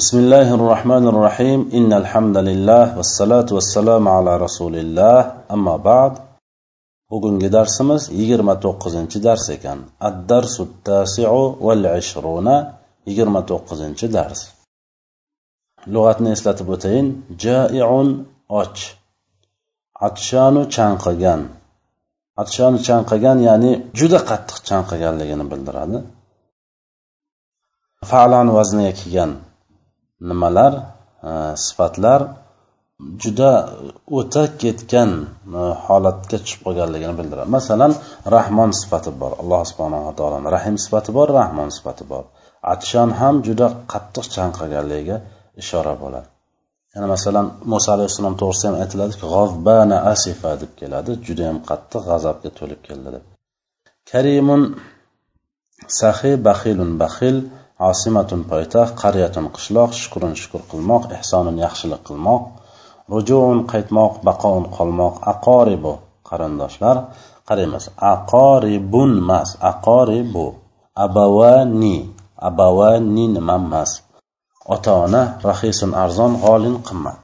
بسم الله الرحمن الرحيم إن الحمد لله والصلاة والسلام على رسول الله أما بعد bugungi darsimiz yigirma to'qqizinchi dars ekan addarsu tasiu val ishruna yigirma to'qqizinchi dars lug'atni eslatib o'tayin jaiun och atshanu chanqagan atshanu chanqagan ya'ni juda qattiq chanqaganligini bildiradi falan vazniga kelgan nimalar e, sifatlar juda o'ta ketgan e, holatga tushib qolganligini bildiradi. Masalan rahmon sifati bor alloh subhanava taoloni rahim sifati bor rahmon sifati bor. Atshan ham juda qattiq chanqaganligiga ishora bo'ladi. Yana masalan muso alayhissalom to'g'risida ham aytiladiki g'ovbana asifa deb keladi judayam qattiq g'azabga to'lib keldi deb. Karimun saxiy baxilun baxil osimatun poytaxt qaryatun qishloq shukrun shukur qilmoq ehsonun yaxshilik qilmoq rujuun qaytmoq baqoun qolmoq aqoribu qarindoshlar qaraymiz aqoribun mas aqoribu abavani abavani nima emas ota ona rahisun arzon g'olin qimmat.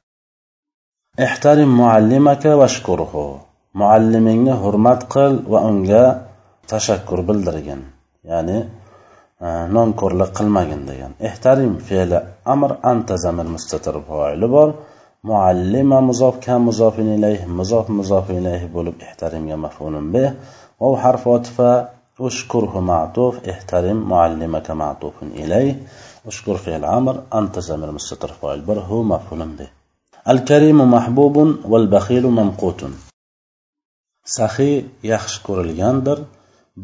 Ehtarim muallimaka vashkurhu muallimingni hurmat qil va unga tashakkur bildirgin. Ya'ni nonko'rlik qilmagin degan ehtarim fe'li amr anta zamir mustatir foili bor muallima muzof kam muzofin ilayh muzof muzofin ilayh bo'lib ehtarimga maf'ulun bih va harf otifa ushkurhu ma'tuf ehtarim muallimaka ma'tufun ilayh ushkur fe'l amr anta zamir mustatir foil bir hu maf'ulun bih الكريم محبوب والبخيل ممقوت saxiy yaxshi ko'rilgandir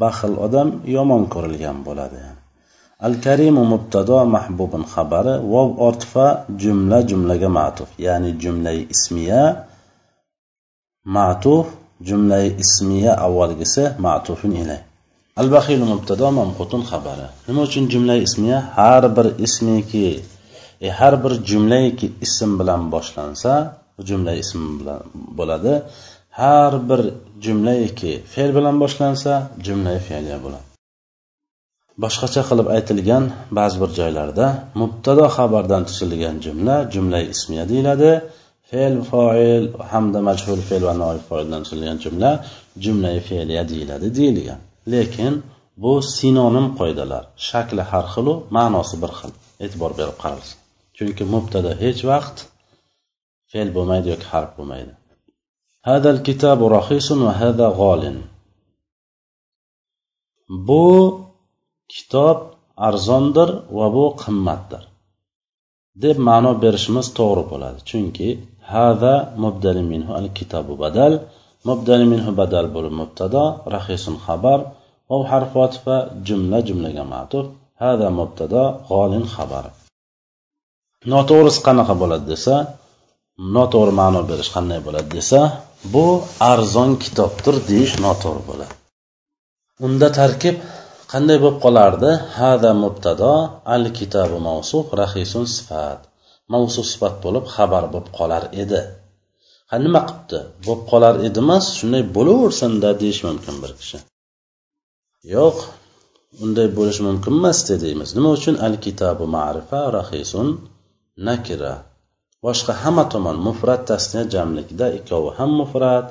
baxil odam yomon ko'rilgan bo'ladi Al karimu mubtado mahbubun xabari vov ortifa jumla jumlaga ma'tuf ya'ni jumlai ismiya ma'tuf jumlai ismiya avvalgisi ma'tufun ilay. Al bahilu mubtado mamqutun xabari. Nima uchun jumlai ismiya? Har bir ismiki e, har bir jumlaiki ism bilan boshlansa jumla ism bilan bo'ladi. Har bir jumlaiki fe'l bilan boshlansa jumlai fe'liya bo'ladi. boshqacha qilib aytilgan ba'zi bir joylarda mubtado xabardan tuzilgan jumla jumla ismiya deyiladi. Fe'l foil hamda majhul fe'l va noib foildan tuzilgan jumla jumla fe'liya deyiladi deyilgan. Lekin bu sinonim qoidalar shakli har xilu ma'nosi bir xil e'tibor berib qaralsin chunki mubtada hech vaqt fe'l bo'lmaydi yoki harf bo'lmaydi. Hadal kitabu rahisun va hada g'olin bu kitob arzondir va bu qimmatdir. Deb ma'no berishimiz to'g'ri bo'ladi. Chunki hada mubdali minhu al kitobu badal. Mubdali minhu badal bo'lib mubtado rahisun xabar. Va harf otifa jumla jumlaga ma'tuf hada mubtado g'olin xabar. Noto'g'risi qanaqa bo'ladi desa noto'g'ri ma'no berish qanday bo'ladi desa bu arzon kitobdir deyish noto'g'ri bo'ladi. Unda tarkib qanday bo'lib qolardi? Hada mubtado al kitabu mavsuf rahisun sifat. Mavsuf sifat bo'lib xabar bo'lib qolar edi. Ha nima qilibdi bo'lib qolar edi emas shunday bo'laversinda deyish mumkin bir kishi. Yo'q unday bo'lishi mumkin emas deymiz nima uchun? Al kitabu ma'rifa rahisun nakira. Boshqa hamma tomon mufrat tasniya jamlikda ikkovi ham mufrat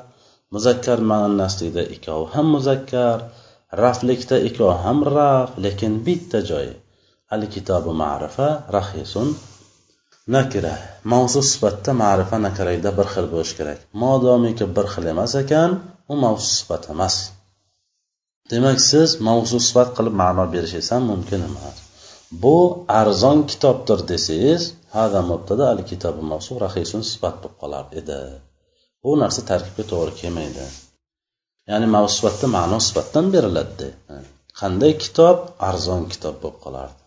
muzakkar muannaslikda ikkovi ham muzakkar raflikda ikkovi ham raf lekin bitta joyi al kitobi ma'rifa rahisun. Nakira mavzu sifatda ma'rifa nakirada bir xil bo'lishi kerak. Modomiki bir xil emas ekan u mavzu sifat emas. Demak siz mavzu sifat qilib ma'no berishingiz ham mumkin emas. Bu arzon kitobdir desangiz hada mubtada al kitobi mavsu rahisun sifat bo'lib qolar edi. Bu narsa tarkibga to'g'ri kelmaydi. ya'ni mana sifatda ma'no sifatdan beriladida qanday kitob? Arzon kitob bo'lib qolardi.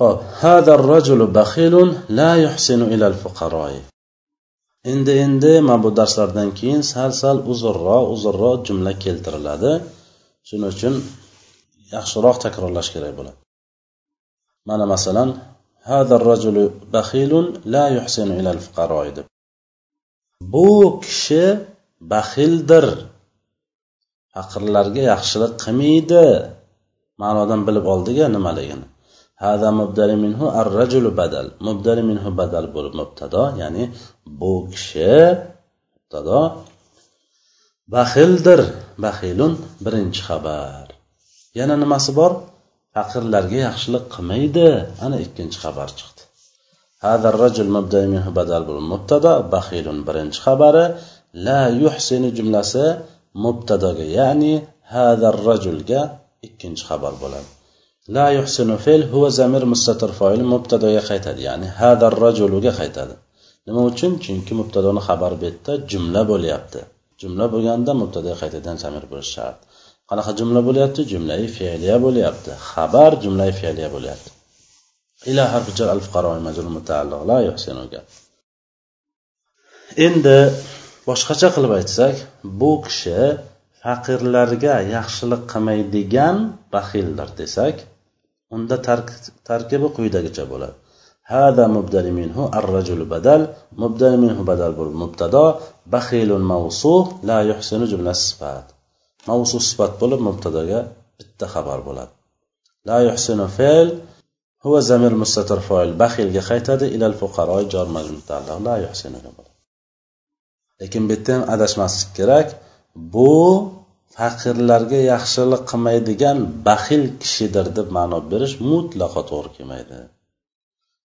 Hop hada rajulu baxilun la yuhsinu ilal fuqaroi endi endi mana bu darslardan keyin sal sal uzunroq uzunroq jumla keltiriladi. Shuning uchun yaxshiroq takrorlash kerak bo'ladi. Mana masalan hada rajulu baxilun la yuhsinu ilal fuqaroi deb. Bu kishi baxildir faqirlarga yaxshilik qilmaydi. Ma'nodan bilib oldik nimaligini. Hada mubdari minhu ar rajulu badal. Mubdari minhu badal bo'lib mubtado ya'ni bu kishi mubtado baxildir. Baxilun birinchi xabar. Yana nimasi bor? Faqirlarga yaxshilik qilmaydi. Ana ikkinchi xabar chiqdi. Hada rajul mubdari minhu badal bo'lib mubtado baxilun birinchi xabari. La yuhsini jumlasi mubtadoga ya'ni hadar rajulga ikkinchi xabar bo'ladi. La yuhsinu fe'l huwa zamir mustatir foili mubtadoga qaytadi ya'ni hadar rajuluga qaytadi. Nima uchun? Chunki mubtadoni xabar yerda jumla bo'lyapti. Jumla bo'lganda mubtadoga qaytadigan zamir bo'lishi shart. Qanaqa jumla bo'lyapti? Jumlai fe'liya bo'lyapti. Xabar jumlai fe'liya bo'lyapti. Ila harfi jar al fuqaro majrur mutaalliq la yuhsinuga endi boshqacha qilib aytsak bu kishi faqirlarga yaxshilik qilmaydigan baxildir desak unda tarkibi quyidagicha bo'ladi. Hada mubdali minhu arrajul badal mubdali minhu badal bo'lib mubtado baxilun mavsu la yuhsinu jumla sifat. Mavsu sifat bo'lib mubtadoga bitta xabar bo'ladi. La yuhsinu fe'l huva zamir mustatir foil baxilga qaytadi ilal fuqaro jor majmutalliq la yuhsinu lekin bu yerda ham adashmaslik kerak. Bu faqirlarga yaxshilik qilmaydigan baxil kishidir deb ma'no berish mutlaqo to'g'ri kelmaydi.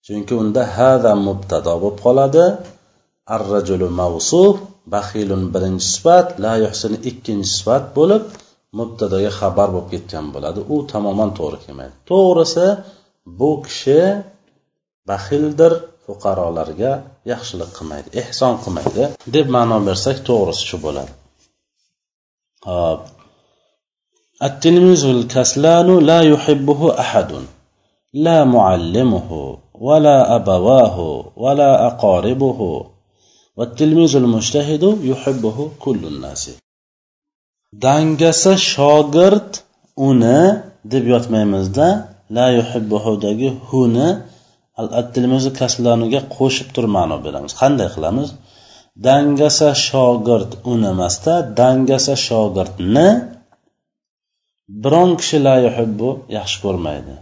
Chunki unda hada mubtado bo'lib qoladi. Ar rajulu mavsuf baxilun birinchi sifat la yuhsin ikkinchi sifat bo'lib mubtadoga xabar bo'lib ketgan bo'ladi. U tamoman to'g'ri kelmaydi. To'g'risi bu kishi baxildir fuqarolarga yaxshilik qilmaydi ehson qilmaydi deb ma'no bersak to'g'risi shu bo'ladi hop التلميذ الكسلان لا يحبه أحد لا معلمه ولا أبواه ولا أقاربه والتلميذ المجتهد يحبه كل الناس dangasa shogird uni deb yotmaymizda la yuhibbuhudagi huni tilimizni kasblaniga qo'shib turib ma'no beramiz. Qanday qilamiz? Dangasa shogird uni emasda dangasa shogirdni biron kishi la yuhibbu yaxshi ko'rmaydi.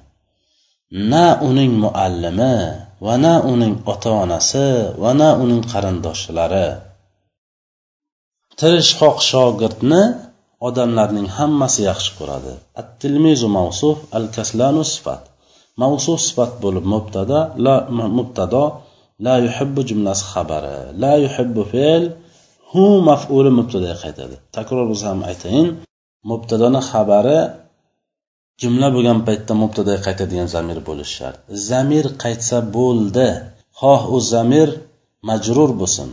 Na uning muallimi va na uning ota onasi va na uning qarindoshlari. Tirishqoq shogirdni odamlarning hammasi yaxshi ko'radi. At tilmizu mavsuf al kaslanu sifat. Mavsu sifat bo'lib mubtada la mubtado la yuhibbu jumlasi xabari la yuhibbu fe'l hu maf'uli mubtadaga qaytadi. Takror bo'lsa ham aytayin mubtadoni xabari jumla bo'lgan paytda mubtadaga qaytadigan zamir bo'lishi shart. Zamir qaytsa bo'ldi. Xoh u zamir majrur bo'lsin.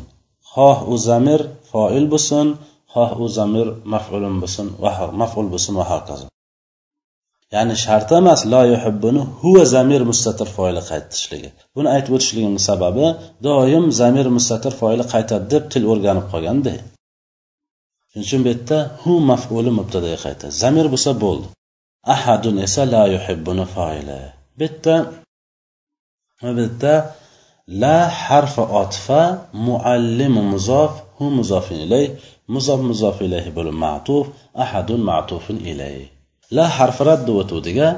Xoh u zamir foil bo'lsin. Xoh u zamir maf'ulun bo'lsin va maf'ul bo'lsin va hokazo. Ya'ni shart emas la yuhibbuni huva zamir mustatir foili qaytishligi. Buni aytib o'tishligimni sababi doim zamir mustatir foili qaytadi deb til o'rganib qolganda shuning uchun bu yerda hu maf'uli mubtadaga qaytadi zamir bo'lsa bo'ldi. Ahadun esa la yuhibbuni foili bu yerda bu yerda la harfi otfa muallimu muzof hu muzofin ilay muzof muzof ilayhi bo'lib ma'tuf ahadun ma'tufun ilayh la harfi raddi o'tuvdiga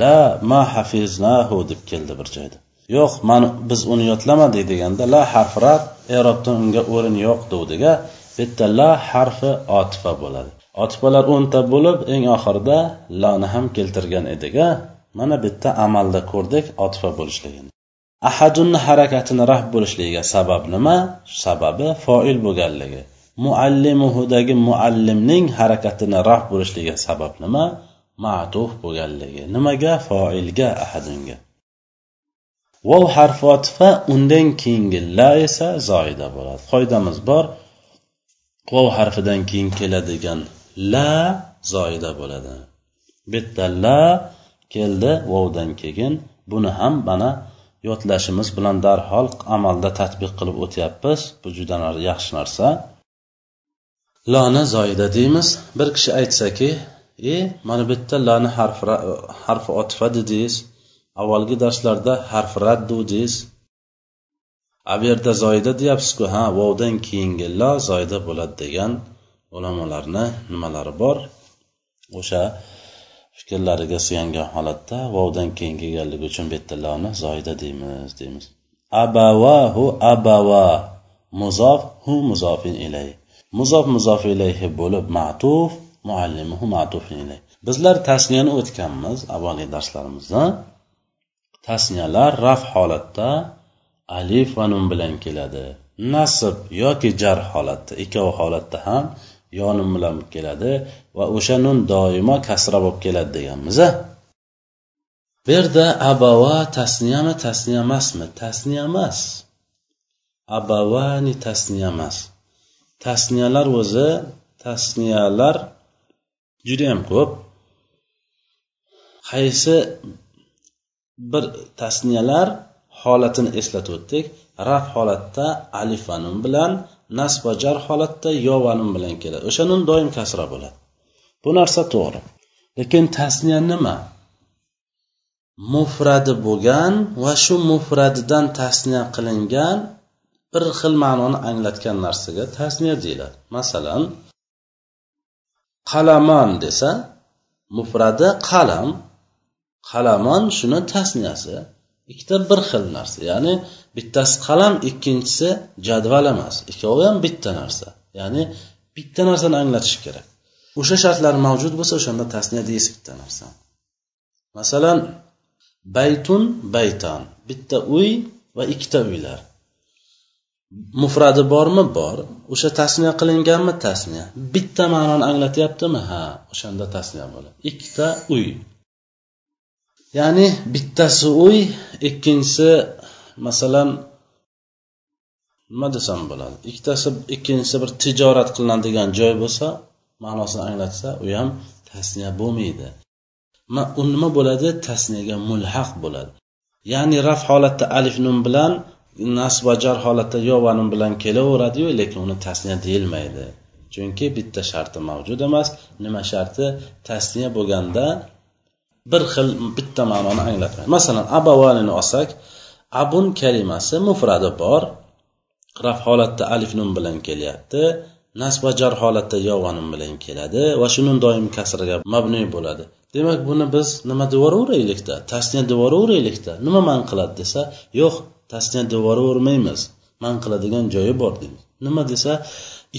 la ma hafiznahu deb keldi bir joyda. Yo'q man biz uni yodlamadik deganda la harfi rad erobda unga o'rin yo'q deguvdiga bu yerda la harfi otifa bo'ladi. Otifalar o'nta bo'lib eng oxirida lani ham keltirgan edik mana bu yerda amalda ko'rdik otifa bo'lishligini. Ahadunni harakatini raf bo'lishligiga sabab nima? Sababi foil bo'lganligi. Muallimuhudagi muallimning harakatini raf bo'lishligi sabab nima? Matuf bo'lganligi. Nimaga? Foilga ahadunga vov harfi otifa undan keyingi la esa zoida bo'ladi. Qoidamiz bor. Vov harfidan keyin keladigan la zoida bo'ladi. Bu yerda la keldi vovdan keyin. Buni ham mana yodlashimiz bilan darhol amalda tadbiq qilib o'tyapmiz. Bu juda yaxshi narsa. Loni zoida deymiz. Bir kishi aytsaki e mana bu yerda lani harfi harfi otifa dedingiz avvalgi darslarda harf raddu dedingiz a bu yerda zoida deyapsizku ha vovdan keyingi la zoida bo'ladi degan ulamolarni nimalari bor? O'sha fikrlariga suyangan holatda vovdan keyin kelganligi uchun bu yerda loni zoida deymiz deymiz. Abavahu abava muzof hu muzofin ilay. Muzof muzof ilayhi bo'lib matuf muallimuhu matuf ilayhi. Bizlar tasniyani o'tganmiz avvalgi darslarimizda. Tasniyalar raf holatda alif va nun bilan keladi. Nasb yoki jar holatda ikkovi holatda ham yo nun bilan keladi va o'sha nun doimo kasra bo'lib keladi deganmiz a bu yerda abava tasniyami tasniya emasmi tasniya emas abavani tasniya emas tasniyalar o'zi tasniyalar judayam ko'p. Qaysi bir tasniyalar holatini eslatib o'tdik raf holatda alif va nun bilan nasb va jar holatda yo va nun bilan keladi. O'sha nun doim kasra bo'ladi. Bu narsa to'g'ri. Lekin tasniya nima? Mufradi bo'lgan va shu mufradidan tasniya qilingan bir xil ma'noni anglatgan narsaga tasniya deyiladi. Masalan qalamon desa mufradi qalam. Qalamon shuni tasniyasi ikkita bir xil narsa. Ya'ni bittasi qalam ikkinchisi jadval emas. Ikkovi ham bitta narsa. Ya'ni bitta narsani anglatish kerak. O'sha shartlar mavjud bo'lsa o'shanda tasniya deysiz bitta narsa masalan baytun baytan. Bitta uy va ikkita uylar. Mufradi bormi? Bor. O'sha tasniya qilinganmi? Tasniya bitta ma'noni anglatyaptimi? Ha o'shanda tasniya bo'ladi ikkita uy. Ya'ni bittasi uy ikkinchisi masalan nima desam bo'ladi? Ikkitasi ikkinchisi bir tijorat qilinadigan joy bo'lsa ma'nosini anglatsa u ham tasniya bo'lmaydi. U nima bo'ladi? Tasniyaga mulhaq bo'ladi. Ya'ni raf holatda alif nun bilan nasb va jar holatda yovanim bilan kelaveradiyu lekin uni tasniya deyilmaydi. Chunki bitta sharti mavjud emas. Nima sharti? Tasniya bo'lganda bir xil bitta ma'noni anglatmaydi masalan abavanini olsak abun kalimasi mufradi bor. Raf holatda alif nun bilan kelyapti. Nasb va jar holatda yovanim bilan keladi va shu nun doim kasraga mabniy bo'ladi. Demak buni biz nima devoraveraylikda? Tasniya devoraveraylikda? Nima man qiladi desa yo'q tasniya devoravermaymiz man qiladigan joyi bor deymiz. Nima desa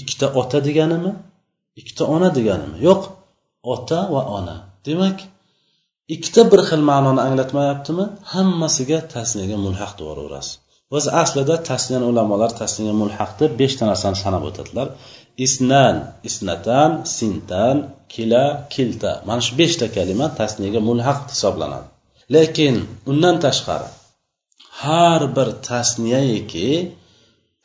ikkita ota deganimi ikkita ona deganimi? Yo'q ota va ona. Demak ikkita bir xil ma'noni anglatmayaptimi? Hammasiga tasniyaga mulhaq devoraverasiz o'zi aslida tasniyani ulamolar tasniyaga mulhaq deb beshta narsani sanab o'tadilar. Isnan isnatan sintan kila kilta. Mana shu beshta kalima tasniyaga mulhaq hisoblanadi. Lekin undan tashqari har bir tasniyaiki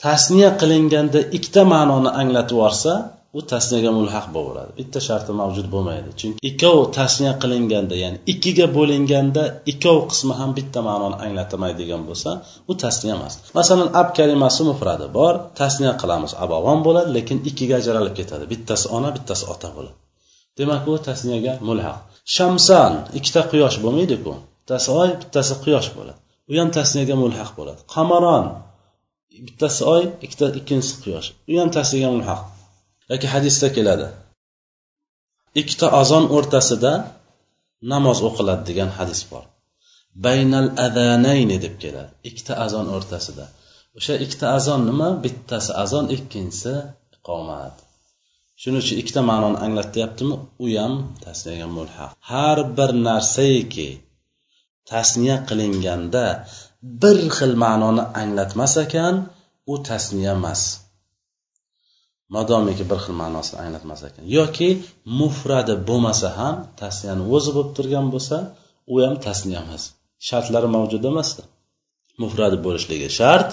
tasniya qilinganda ikkita ma'noni anglatib yuborsa u tasniyaga mulhaq bo'laveradi. Bitta sharti mavjud bo'lmaydi. Chunki ikkov tasniya qilinganda ya'ni ikkiga bo'linganda ikkov qismi ham bitta ma'noni anglatmaydigan bo'lsa u tasniya emas. Masalan ab kalimasi mufradi bor tasniya qilamiz abavon bo'ladi lekin ikkiga ajralib ketadi. Bittasi ona bittasi ota bo'ladi. Demak u tasniyaga mulhaq. Shamsan ikkita quyosh bo'lmaydiku. Bittasi oy bittasi quyosh bo'ladi. U ham tasniyaga mulhaq bo'ladi. Qamaron bittasi oy ikkita ikkinchisi quyosh. U ham tasniyaga mulhaq yoki hadisda keladi. Ikkita azon o'rtasida namoz o'qiladi degan hadis bor. Baynal adanayni deb keladi. Ikkita azon o'rtasida. O'sha ikkita azon nima? Bittasi azon ikkinchisi iqomat. Shuning uchun ikkita ma'noni anglatyaptimi u ham tasniyaga mulhaq har bir narsaki tasniya qilinganda bir xil ma'noni anglatmas ekan u tasniya emas. Madomiki bir xil ma'nosini anglatmas ekan. Yoki mufradi bo'lmasa ham tasniyani o'zi bo'lib turgan bo'lsa u ham tasniya emas. Shartlari mavjud emasda. Mufradi bo'lishligi shart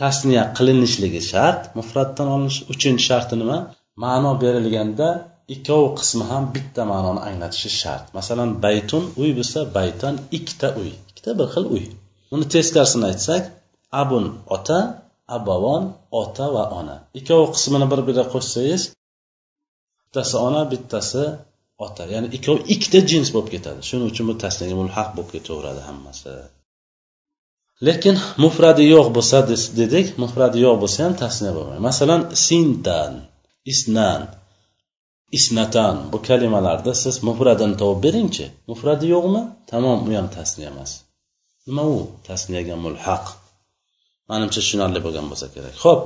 tasniya qilinishligi shart. Mufratdan olinish uchinchi sharti nima? Ma'no berilganda ikkovi qismi ham bitta ma'noni anglatishi shart. Masalan baytun uy bo'lsa baytan ikkita uy ikkita bir xil uy. Uni teskarisini aytsak abun ota abavon ota va ona. Ikkovi qismini bir biriga qo'shsangiz bittasi ona bittasi ota. Ya'ni ikkovi ikkita jins bo'lib ketadi. Shuning uchun bu tasniyaga mulhaq bo'lib ketaveradi hammasi. Lekin mufradi yo'q bo'lsa dedik mufradi yo'q bo'lsa ham tasniya bo'lmaydi. Masalan sintan isnan. Isnatan bu kalimalarda siz mufradini topib beringchi. Mufradi yo'qmi? Tamom u ham tasniya emas. Nima u? Tasniyaga mulhaq manimcha tushunarli bo'lgan bo'lsa kerak. Ho'p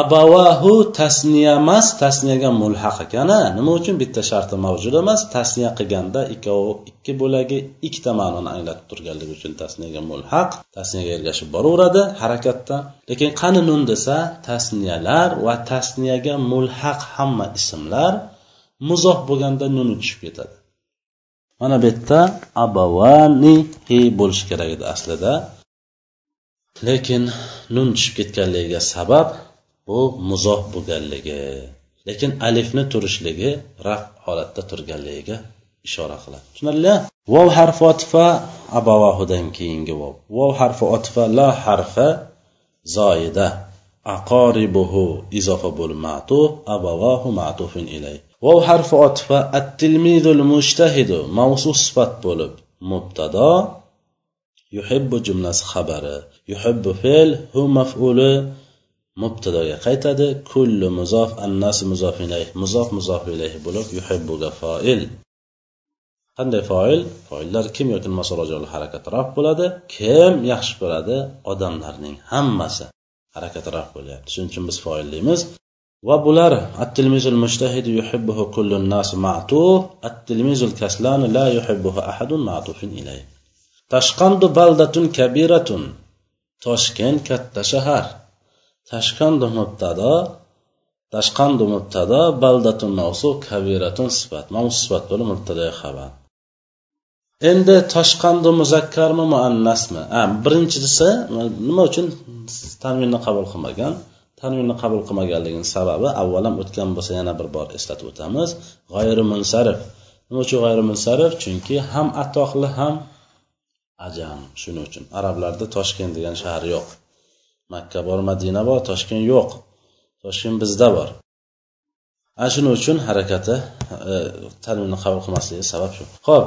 abavahu tasniya emas tasniyaga mulhaq ekan nima uchun? Bitta sharti mavjud emas. Tasniya qilganda ikkovi ikki bo'lagi ikkita ma'noni anglatib turganligi uchun tasniyaga mulhaq tasniyaga ergashib boraveradi harakatda. Lekin qani nun desa tasniyalar va tasniyaga mulhaq hamma ismlar muzoh bo'lganda nuni tushib ketadi. Mana bu yerda abavanihi bo'lishi kerak edi aslida. Lekin nun tushib ketganligiga sabab bu muzoh bo'lganligi lekin alifni turishligi raf holatda turganligiga ishora qiladi. Tushunarli? Vov harfi otifa abavahudan keyingi vov. Vov harfi otifa la harfi zoida aqoribuhu izofa bo'lib matuf abavahu matufin ilay. Vov harfi otifa at tilmidul mushtahidu mavsuf sifat bo'lib mubtado yuhibbu jumlasi xabari yuhibbu fe'l hu maf'uli mubtadoga qaytadi kullu muzof annas muzof ilayh muzof muzof ilayh bo'lib yuhibbuga foil. Qanday foil? Foillar kim yoki masorojoli harakat raf bo'ladi? Kim yaxshi ko'radi? Odamlarning hammasi harakat raf bo'lyapti. Shuning uchun biz foil deymiz va bular at-tilmizul mushtahid yuhibbuhu kullun nas ma'tu at-tilmizul kaslan la yuhibbuhu ahadun ma'tufin ilay. Tashqandu baldatun kabiratun toshkent katta shahar. Tashqandu mubtado tashqandu mubtado baldatun mavsu kabiratun sifat mavsu sifat bo'lib mubtado xabar. Endi toshqandu muzakkarmi muannasmi birinchisi nima uchun tanvinni qabul qilmagan? Tanvinni qabul qilmaganligini sababi avvalam o'tgan bo'lsa yana bir bor eslatib o'tamiz. G'ayrimunsarif. Nima uchun g'ayrimunsarif? Chunki ham atoqli ham ajam shuning uchun. Arablarda toshkent degan shahar yo'q. Makka bor madina bor toshkent yo'q. Toshkent bizda bor. Ana shuning uchun harakati e, tanvinni qabul qilmasligi sabab shu. Ho'p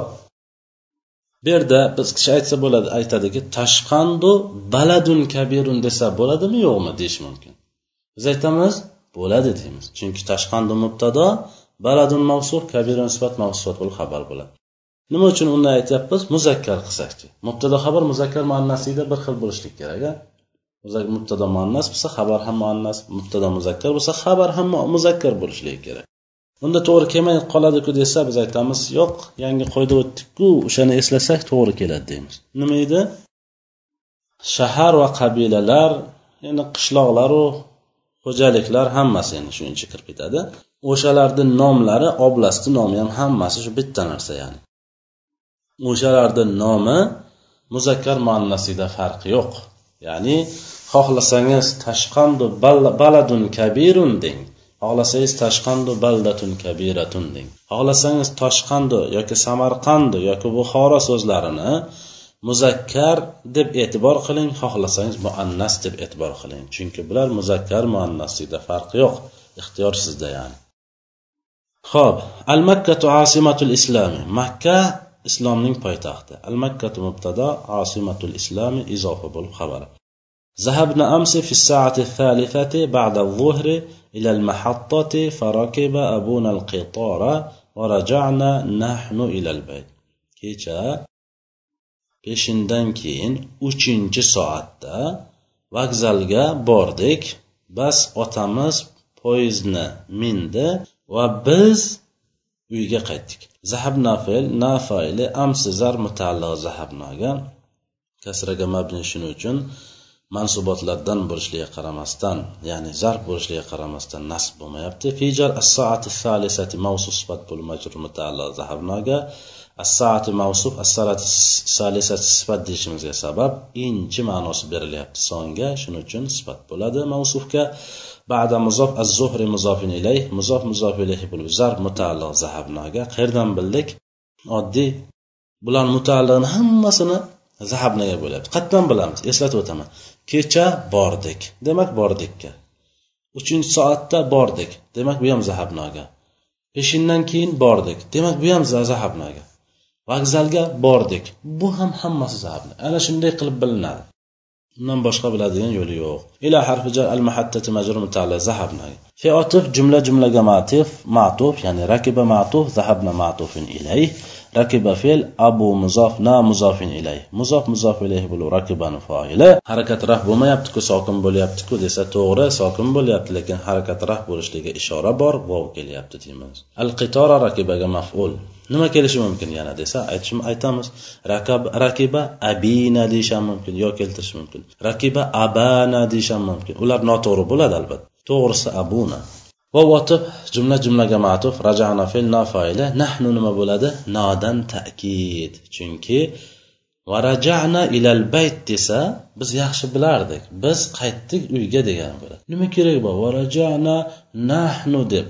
bu yerda biz kishi aytsa bo'ladi aytadiki tashqandu baladun kabirun desa bo'ladimi yo'qmi deyish mumkin. Biz aytamiz bo'ladi deymiz. Chunki tashqandu mubtado baladun mavsuf kabira nisbat mavsufat bo'lib xabar bo'ladi. Nima uchun unday aytyapmiz? Muzakkar qilsakchi mubtado xabar muzakkar muannaslikda bir xil bo'lishlik kerak a mubtado muannas bo'lsa xabar ham muannas mubtado muzakkar bo'lsa xabar ham muzakkar bo'lishligi kerak. Unda to'g'ri kelmay qoladiku desa biz aytamiz yo'q yangi qoida o'tdikku o'shani eslasak to'g'ri keladi deymiz. Nima edi? Shahar va qabilalar ya'ni qishloqlaru xo'jaliklar hammasi endi shuning ichiga kirib ketadi. O'shalarni nomlari oblastni nomi ham hammasi shu bitta narsa ya'ni. O'shalarni nomi muzakkar muannasida farqi yo'q. Ya'ni xohlasangiz tashqandu baladun kabirun deng. Xohlasangiz tashqandu baldatun kabiratun deng. Xohlasangiz toshqandu yoki samarqandu yoki buxoro so'zlarini muzakkar deb e'tibor qiling xohlasangiz muannas deb e'tibor qiling chunki bular muzakkar muannaslikda farqi yo'q ixtiyor sizda ya'ni ho'p al makkatu asimatul islami makka islomning poytaxti al makkatu mubtado asimatul islami izofa bo'lib xabar ذهبنا أمس في الساعة الثالثة بعد الظهر إلى المحطة فركب أبونا القطار ورجعنا نحن إلى البيت kecha peshindan keyin uchinchi soatda vokzalga bordik. Bas otamiz poyezdni mindi va biz uyga qaytdik. Zahab nafil na faili amsi zar mutaalliq zahabnoga kasraga mabni shuning uchun mansubotlardan bo'lishligiga qaramasdan ya'ni zarb bo'lishiga qaramasdan nasb bo'lmayapti. Fijar as soati salisati mavsuf sifat bo'l majrur mutaalliq zahabnoga as mavsuf assalati soati salisati sifat deyishimizga sabab inchi ma'nosi berilyapti. Songa shuning uchun sifat bo'ladi mavsufga. Ba'da muzof az zuhri muzofin ilayh muzof muzof ilayhi bo'lib zarb mutaalliq zahabnoga. Qayerdan bildik? Oddiy. Bular mutaalliqni hammasini zahabnaga bo'lyapti. Qayerdan bilamiz? Eslatib o'taman. Kecha bordik. Demak bordikka uchinchi soatda bordik. Demak bu ham zahabnoga. Peshindan keyin bordik. Demak bu ham zahabnoga. Vokzalga bordik. Bu ham hammasi zahabna ana shunday qilib bilinadi. Undan boshqa biladigan yo'li yo'q. Ila harfi jar al mahattati majrur mutalla zahabna fi otif jumla jumlaga matif ma'tuf ya'ni rakiba ma'tuf zahabna ma'tufin ilayh. Rakiba fe'l abu muzof na muzofin ilay muzof muzof ilayh bo'lib rakibani foili. Harakat raf bo'lmayaptiku sokin bo'lyaptiku desa to'g'ri sokin bo'lyapti lekin harakat raf bo'lishligiga ishora bor vov kelyapti deymiz. Al qitora rakibaga maf'ul. Nima kelishi mumkin yana desa aytishim aytamiz rakiba abina deyish ham mumkin yo keltirish mumkin. Rakiba abana deyish ham mumkin. Ular noto'g'ri bo'ladi albatta. To'g'risi abuna. Va votib jumla jumlaga matuf rajana fil nofoila nahnu nima bo'ladi? Nodan ta'kid. Chunki va rajana ilal bayt desa biz yaxshi bilardik. Biz qaytdik uyga degani bo'ladi. Nima kerak bor? Va rajana nahnu deb.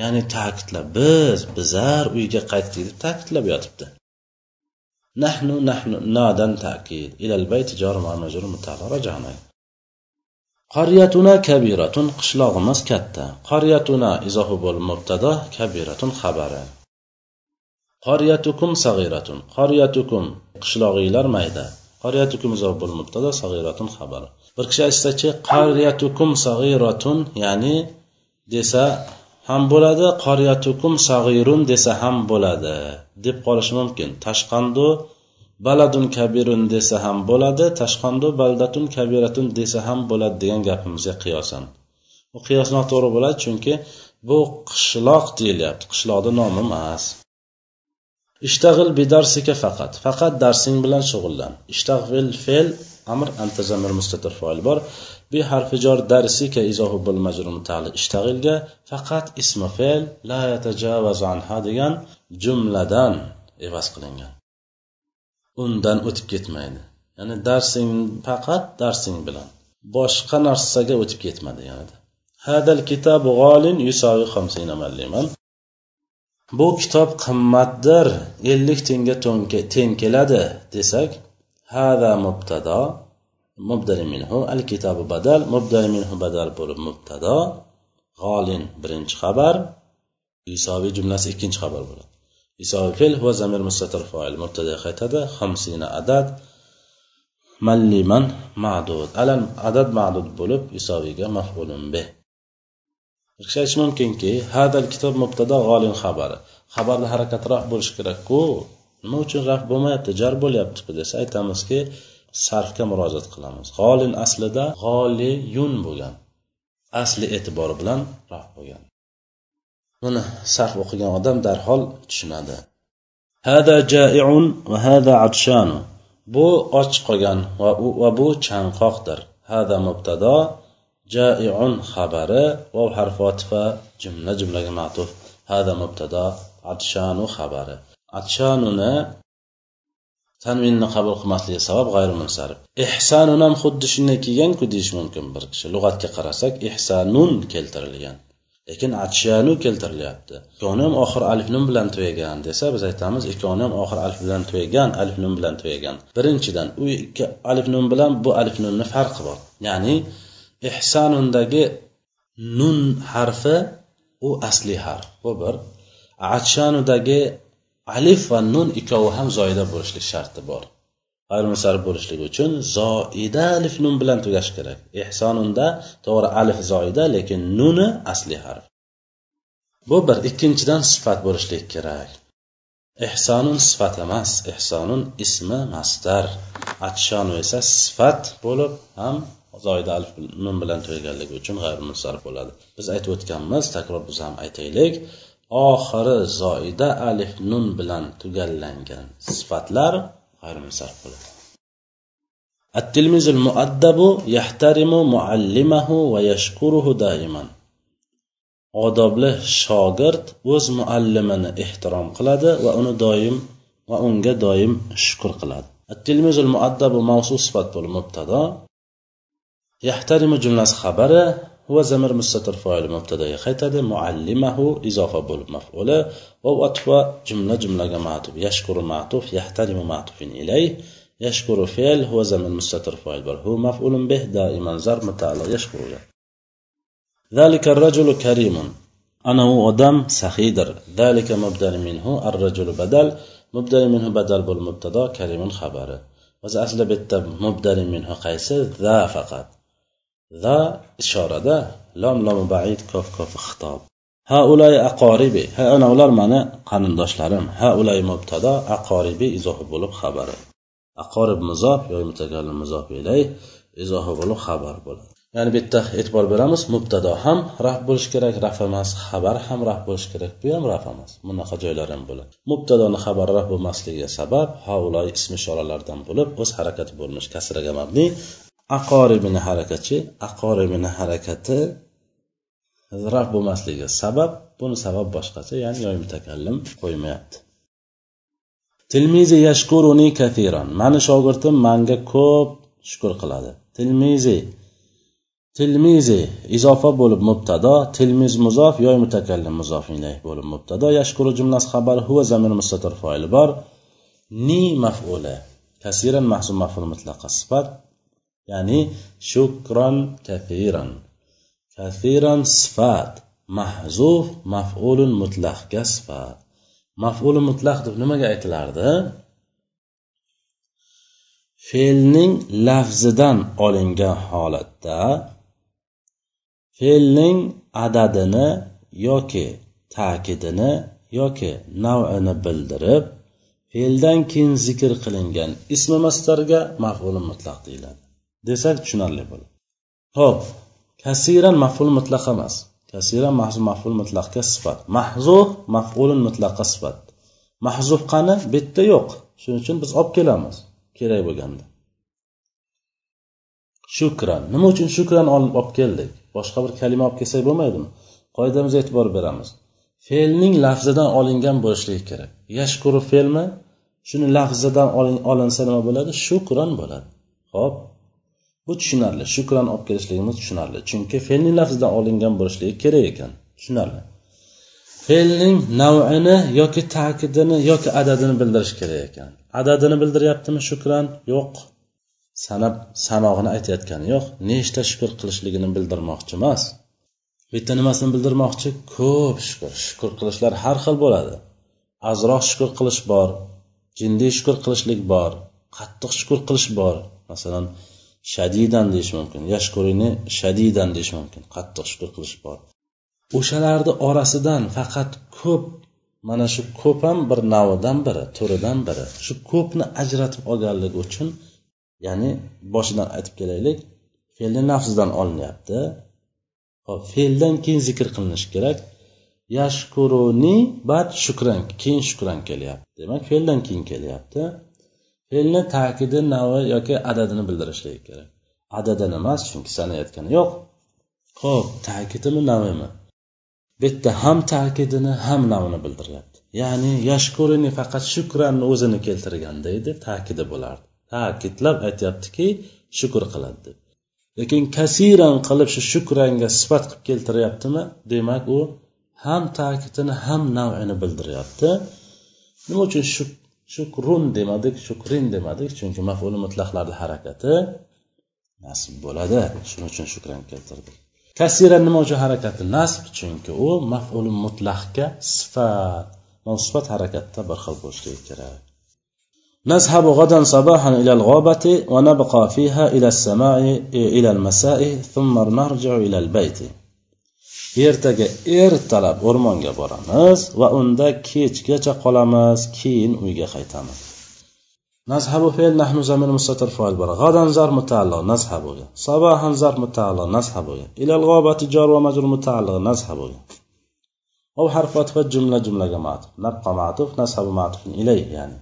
Ya'ni ta'kidlab biz bizar uyga qaytdik deb ta'kidlab yotibdi. Nahnu nahnu nodan ta'kid. Ilal bayti jar majrur qaryatuna kabiratun qishlog'imiz katta. Qaryatuna izohi bo'l mubtado kabiratun xabari. Qaryatukum sag'iratun qaryatukum qishlog'inglar mayda. Qaryatukum izoh bo'l mubtado sag'iratun xabari. Bir kishi aytsachi qaryatukum sag'iratun ya'ni desa ham bo'ladi qoryatukum sag'irun desa ham bo'ladi deb qolishi mumkin. Tashqandu baladun kabirun desa ham bo'ladi tashqandu baldatun kabiratun desa ham bo'ladi degan gapimizga qiyosan. Bu qiyos noto'g'ri bo'ladi chunki bu qishloq deyilyapti qishloqni nomi emas. Ishtag'il bidarsika faqat faqat darsing bilan shug'ullan. Ishtag'il fe'l amr antazamir mustatir foil bor. Bi harfi jor darsika izohu bil majrur mutali ishtag'ilga faqat ismi fe'l la yatajavazu anha degan jumladan evaz qilingan. Undan o'tib ketmaydi. Ya'ni darsing faqat darsing bilan boshqa narsaga o'tib ketmadi yani hadal kitob g'olin yusavi xamsina malliman. Bu kitob qimmatdir ellik tenga teng keladi desak hada mubtado mubdari minhu al kitobi badal mubdari minhu badal bo'lib mubtado g'olin birinchi xabar isoviy jumlasi ikkinchi xabar bo'ladi. Isoviy fe'l va zamir mustatir foil mubtada qaytadi xamsina adad malliman ma'dud alam adad ma'dud bo'lib isoviyga maf'ulun bih bir kishi aytishi mumkinki hadal kitob mubtado g'olin xabari. Xabarni harakati bo'lishi kerakku. Nima uchun raf bo'lmayapti jar bo'lyaptiku desa aytamizki sarfga murojaat qilamiz. G'olin aslida g'oliyun bo'lgan. Asli e'tibori bilan raf bo'lgan. Buni sarf o'qigan odam darhol tushunadi. Hada jaiun va hada atshanu. Bu och qolgan va, u va bu chanqoqdir. Hada mubtado jaiun xabari vav harfi otifa jumla jumlaga matuf. Hada mubtado atshanu xabari. Atshanuni tanvinni qabul qilmasligi sabab g'ayrimunsarif ehsanun ham xuddi shunday kelganku deyish mumkin bir kishi. Lug'atga qarasak ehsanun keltirilgan lekin atshanu keltirilyapti. Ikkoni ham oxir alif nun bilan tugagan desa biz aytamiz ikkoni ham oxir alif bilan tugagan alif nun bilan tugagan birinchidan u ikki alif nun bilan bu alif nunni farqi bor. Ya'ni ehsanundagi nun harfi u asli harf. Bu bir. Atshanudagi alif va nun ikkovi ham zoida bo'lishlik sharti bor. Ayrimsar bo'lishligi uchun zoida alif nun bilan tugashi kerak. Ehsonunda to'g'ri alif zoida lekin nuni asli harf. Bu bir ikkinchidan sifat bo'lishlik kerak. Ehsonun sifat emas ehsonun ismi masdar atshonu esa sifat bo'lib ham zoida alif nun bilan tugaganligi uchun g'ayrimunsarif bo'ladi. Biz aytib o'tganmiz takror biz ham aytaylik. oxiri zoida alif nun bilan tugallangan sifatlar g'ayrimunsarif bo'ladi التلميذ المؤدب يحترم معلمه ويشكره دائما odobli shogird o'z muallimini ehtirom qiladi va uni doim va unga doim shukur qiladi التلميذ المؤدب موصوف صفات مبتدا يحترم جملة خبره هو زمر مستتر فاعل مبتدأ qaytadi معلمه إضافة مفعوله واو عطف جملة جملة معطوف يشكر معطوف يحترم معطوف إليه. يشكر فعل هو زمن مستتر فاعل بل هو مفعول به دائما زر متعلق يشكر له. ذلك الرجل كريم. أنا هو أدم سخيدر. ذلك مبدل منه الرجل بدل. مبدل منه بدل بالمبتدا كريم خبره. aslida bu yerda mubdali minhu qaysi za la ishorada lom lom baid kof kof xitob. Ha ulay aqoribi ha ana ular mani qarindoshlarim ha ulay mubtado aqoribi izohi bo'lib xabari. Aqorib muzof yo mutakallim muzof ilay izohi bo'lib xabar bo'ladi. Ya'ni bu yerda e'tibor beramiz mubtado ham raf bo'lishi kerak raf emas xabar ham raf bo'lishi kerak bu ham raf emas bunaqa joylar ham bo'ladi. Mubtadoni xabari raf bo'lmasligiga sabab haulay ismi ishoralardan bo'lib o'z harakati bo'lmish kasraga mabni aqoribini harakati aqoribini harakati raf bo'lmasligi sabab buni sabab boshqacha ya'ni yoy mutakallim qo'ymayapti. Tilmizi yashkuruni kathiran. Mani shogirdim manga ko'p shukur qiladi. Tilmizi tilmizi izofa bo'lib mubtado tilmiz muzof yoy mutakallim muzof ilayh bo'lib mubtado. Yashkuru jumlasi xabar huva zamir mustatir foili bor. Ni maf'uli kasiran mahzum maf'ul mutlaqa sifat. Ya'ni shukron kathiran. Kathiran sifat. Mahzuf maf'ulun mutlaqga sifat. Maf'uli mutlaq deb nimaga aytilardi? Fe'lning lafzidan olingan holatda fe'lning adadini yoki ta'kidini yoki navini bildirib fe'ldan keyin zikr qilingan ismi mastarga maf'ul mutlaq deyiladi. Desak tushunarli bo'ladi. Ho'p kasiran maf'ul mutlaq emas. Kasiran mahzuf maf'ul mutlaqga sifat. Mahzuf maf'ulun mutlaqqa sifat. Mahzuf qani? Bitta yo'q. Shuning uchun biz olib kelamiz. Kerak bo'lganda. Shukran. Nima uchun shukran olib keldik? Boshqa bir kalima olib kelsak bo'lmaydimi? Qoidamizga e'tibor beramiz. Fe'lning lafzidan olingan bo'lishligi kerak. Yashkuru fe'lmi shuni lafzidan olinsa nima bo'ladi? Shukron bo'ladi. Ho'p bu tushunarli. Shukron olib kelishligimiz tushunarli. Chunki fe'lning lafzidan olingan bo'lishligi kerak ekan. Tushunarli. Fe'lning navini yoki ta'kidini yoki adadini bildirish kerak ekan. Adadini bildiryaptimi shukran yo'q. Sanab sanog'ini aytayotgani yo'q. Nechta shukur qilishligini bildirmoqchi emas. Bitta nimasini bildirmoqchi? Ko'p shukur shukur qilishlar har xil bo'ladi. Azroq shukur qilish bor. Jindiy shukur qilishlik bor. Qattiq shukur qilish bor. Masalan shadidan deyish mumkin. Yashkurini shadidan deyish mumkin. Qattiq shukur qilish bor. O'shalarni orasidan faqat ko'p mana shu ko'p ham bir navidan biri turidan biri. Shu ko'pni ajratib olganligi uchun ya'ni boshidan aytib kelaylik fe'lni nafsdan olinyapti. Hop fe'ldan keyin zikr qilinishi kerak. Yashkuruni bad shukran keyin shukran kelyapti. Demak fe'ldan keyin kelyapti. Fe'lni ta'kidi navi yoki adadini bildirishligi kerak. Adadan emas chunki sanayotgani yo'q. Ho'p ta'kidimi navimi bu yerda ham ta'kidini ham navini bildiryapti ya'ni yashkurini faqat shukranni o'zini keltirganda edi ta'kidi bo'lardi. Ta'kidlab aytyaptiki shukur qiladi deb. Lekin kasiran qilib shu shukranga sifat qilib keltiryaptimi? Demak u ham ta'kidini ham navini bildiryapti nima uchun shukrun demadik shukrin demadik chunki mafuli mutlaqlarni harakati nasb bo'ladi shuning uchun shukran keltirdik kasiran nima uchun harakati nasb chunki u mafuli mutlaqga sifat sifat harakatda bir xil bo'lishligi kerak نذهب غدا صباحا إلى الغابة ونبقى فيها إلى السماء إلى المساء ثم نرجع إلى البيت ertaga ertalab o'rmonga boramiz va unda kechgacha qolamiz keyin uyga qaytamiz nazhabu fe'l nahnu zamir mustatir foil bor g'adan zar mutaalliq nazhabuga sabahan zar mutaalliq nazhabuga ilal g'obati jar va majrur mutaalliq nazhabuga أو حرف عطف جملة جملة معطوف نبقى معطوف نسحب معطوف إليه يعني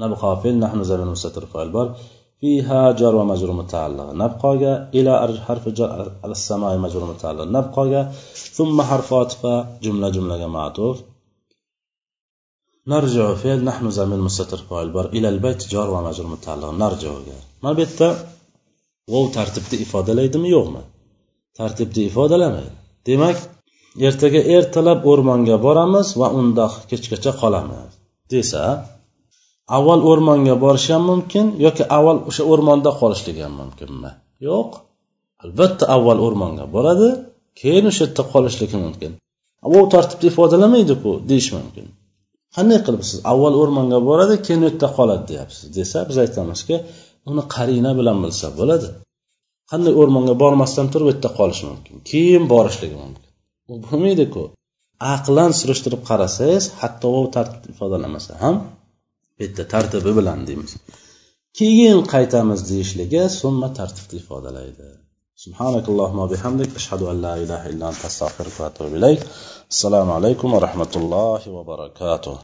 نبقى فعل نحن زمن مستتر فاعل بار فيها جار ومجرور متعلق نبقى إلى حرف جر على السماء مجرور متعلق نبقى ثم حرف عطف جملة جملة معطوف نرجع فعل نحن زمن مستتر فاعل بار إلى البيت جار ومجرور متعلق نرجع ما bitta vov tartibda ifodalaydimi yo'qmi tartibda ifodalamaydi demak ertaga ertalab o'rmonga boramiz va unda kechgacha qolamiz desa avval o'rmonga borishi ham mumkin yoki avval o'sha o'rmonda qolishligi ham mumkinmi? Yo'q. Albatta avval o'rmonga boradi keyin o'sha yerda qolishligi mumkin. Bu tartibda ifodalamaydiku deyish mumkin. Qanday qilib siz avval o'rmonga boradi keyin u yerda qoladi deyapsiz desa biz aytamizki uni qarina bilan bilsa bo'ladi. Qanday o'rmonga bormasdan turib u yerda qolishi mumkin? Keyin borishligi mumkin. U bo'lmaydiku. Aqlan surishtirib qarasangiz hatto u tartibni ifodalamasa ham bitta tartibi bilan deymiz. Keyin qaytamiz deyishligi summa tartibni ifodalaydi. Subhanakallohumma bihamdik. Ashhadu an la ilaha illa anta astag'firuka va atubu ilayk. Assalomu alaykum va rahmatullohi va barakatuh.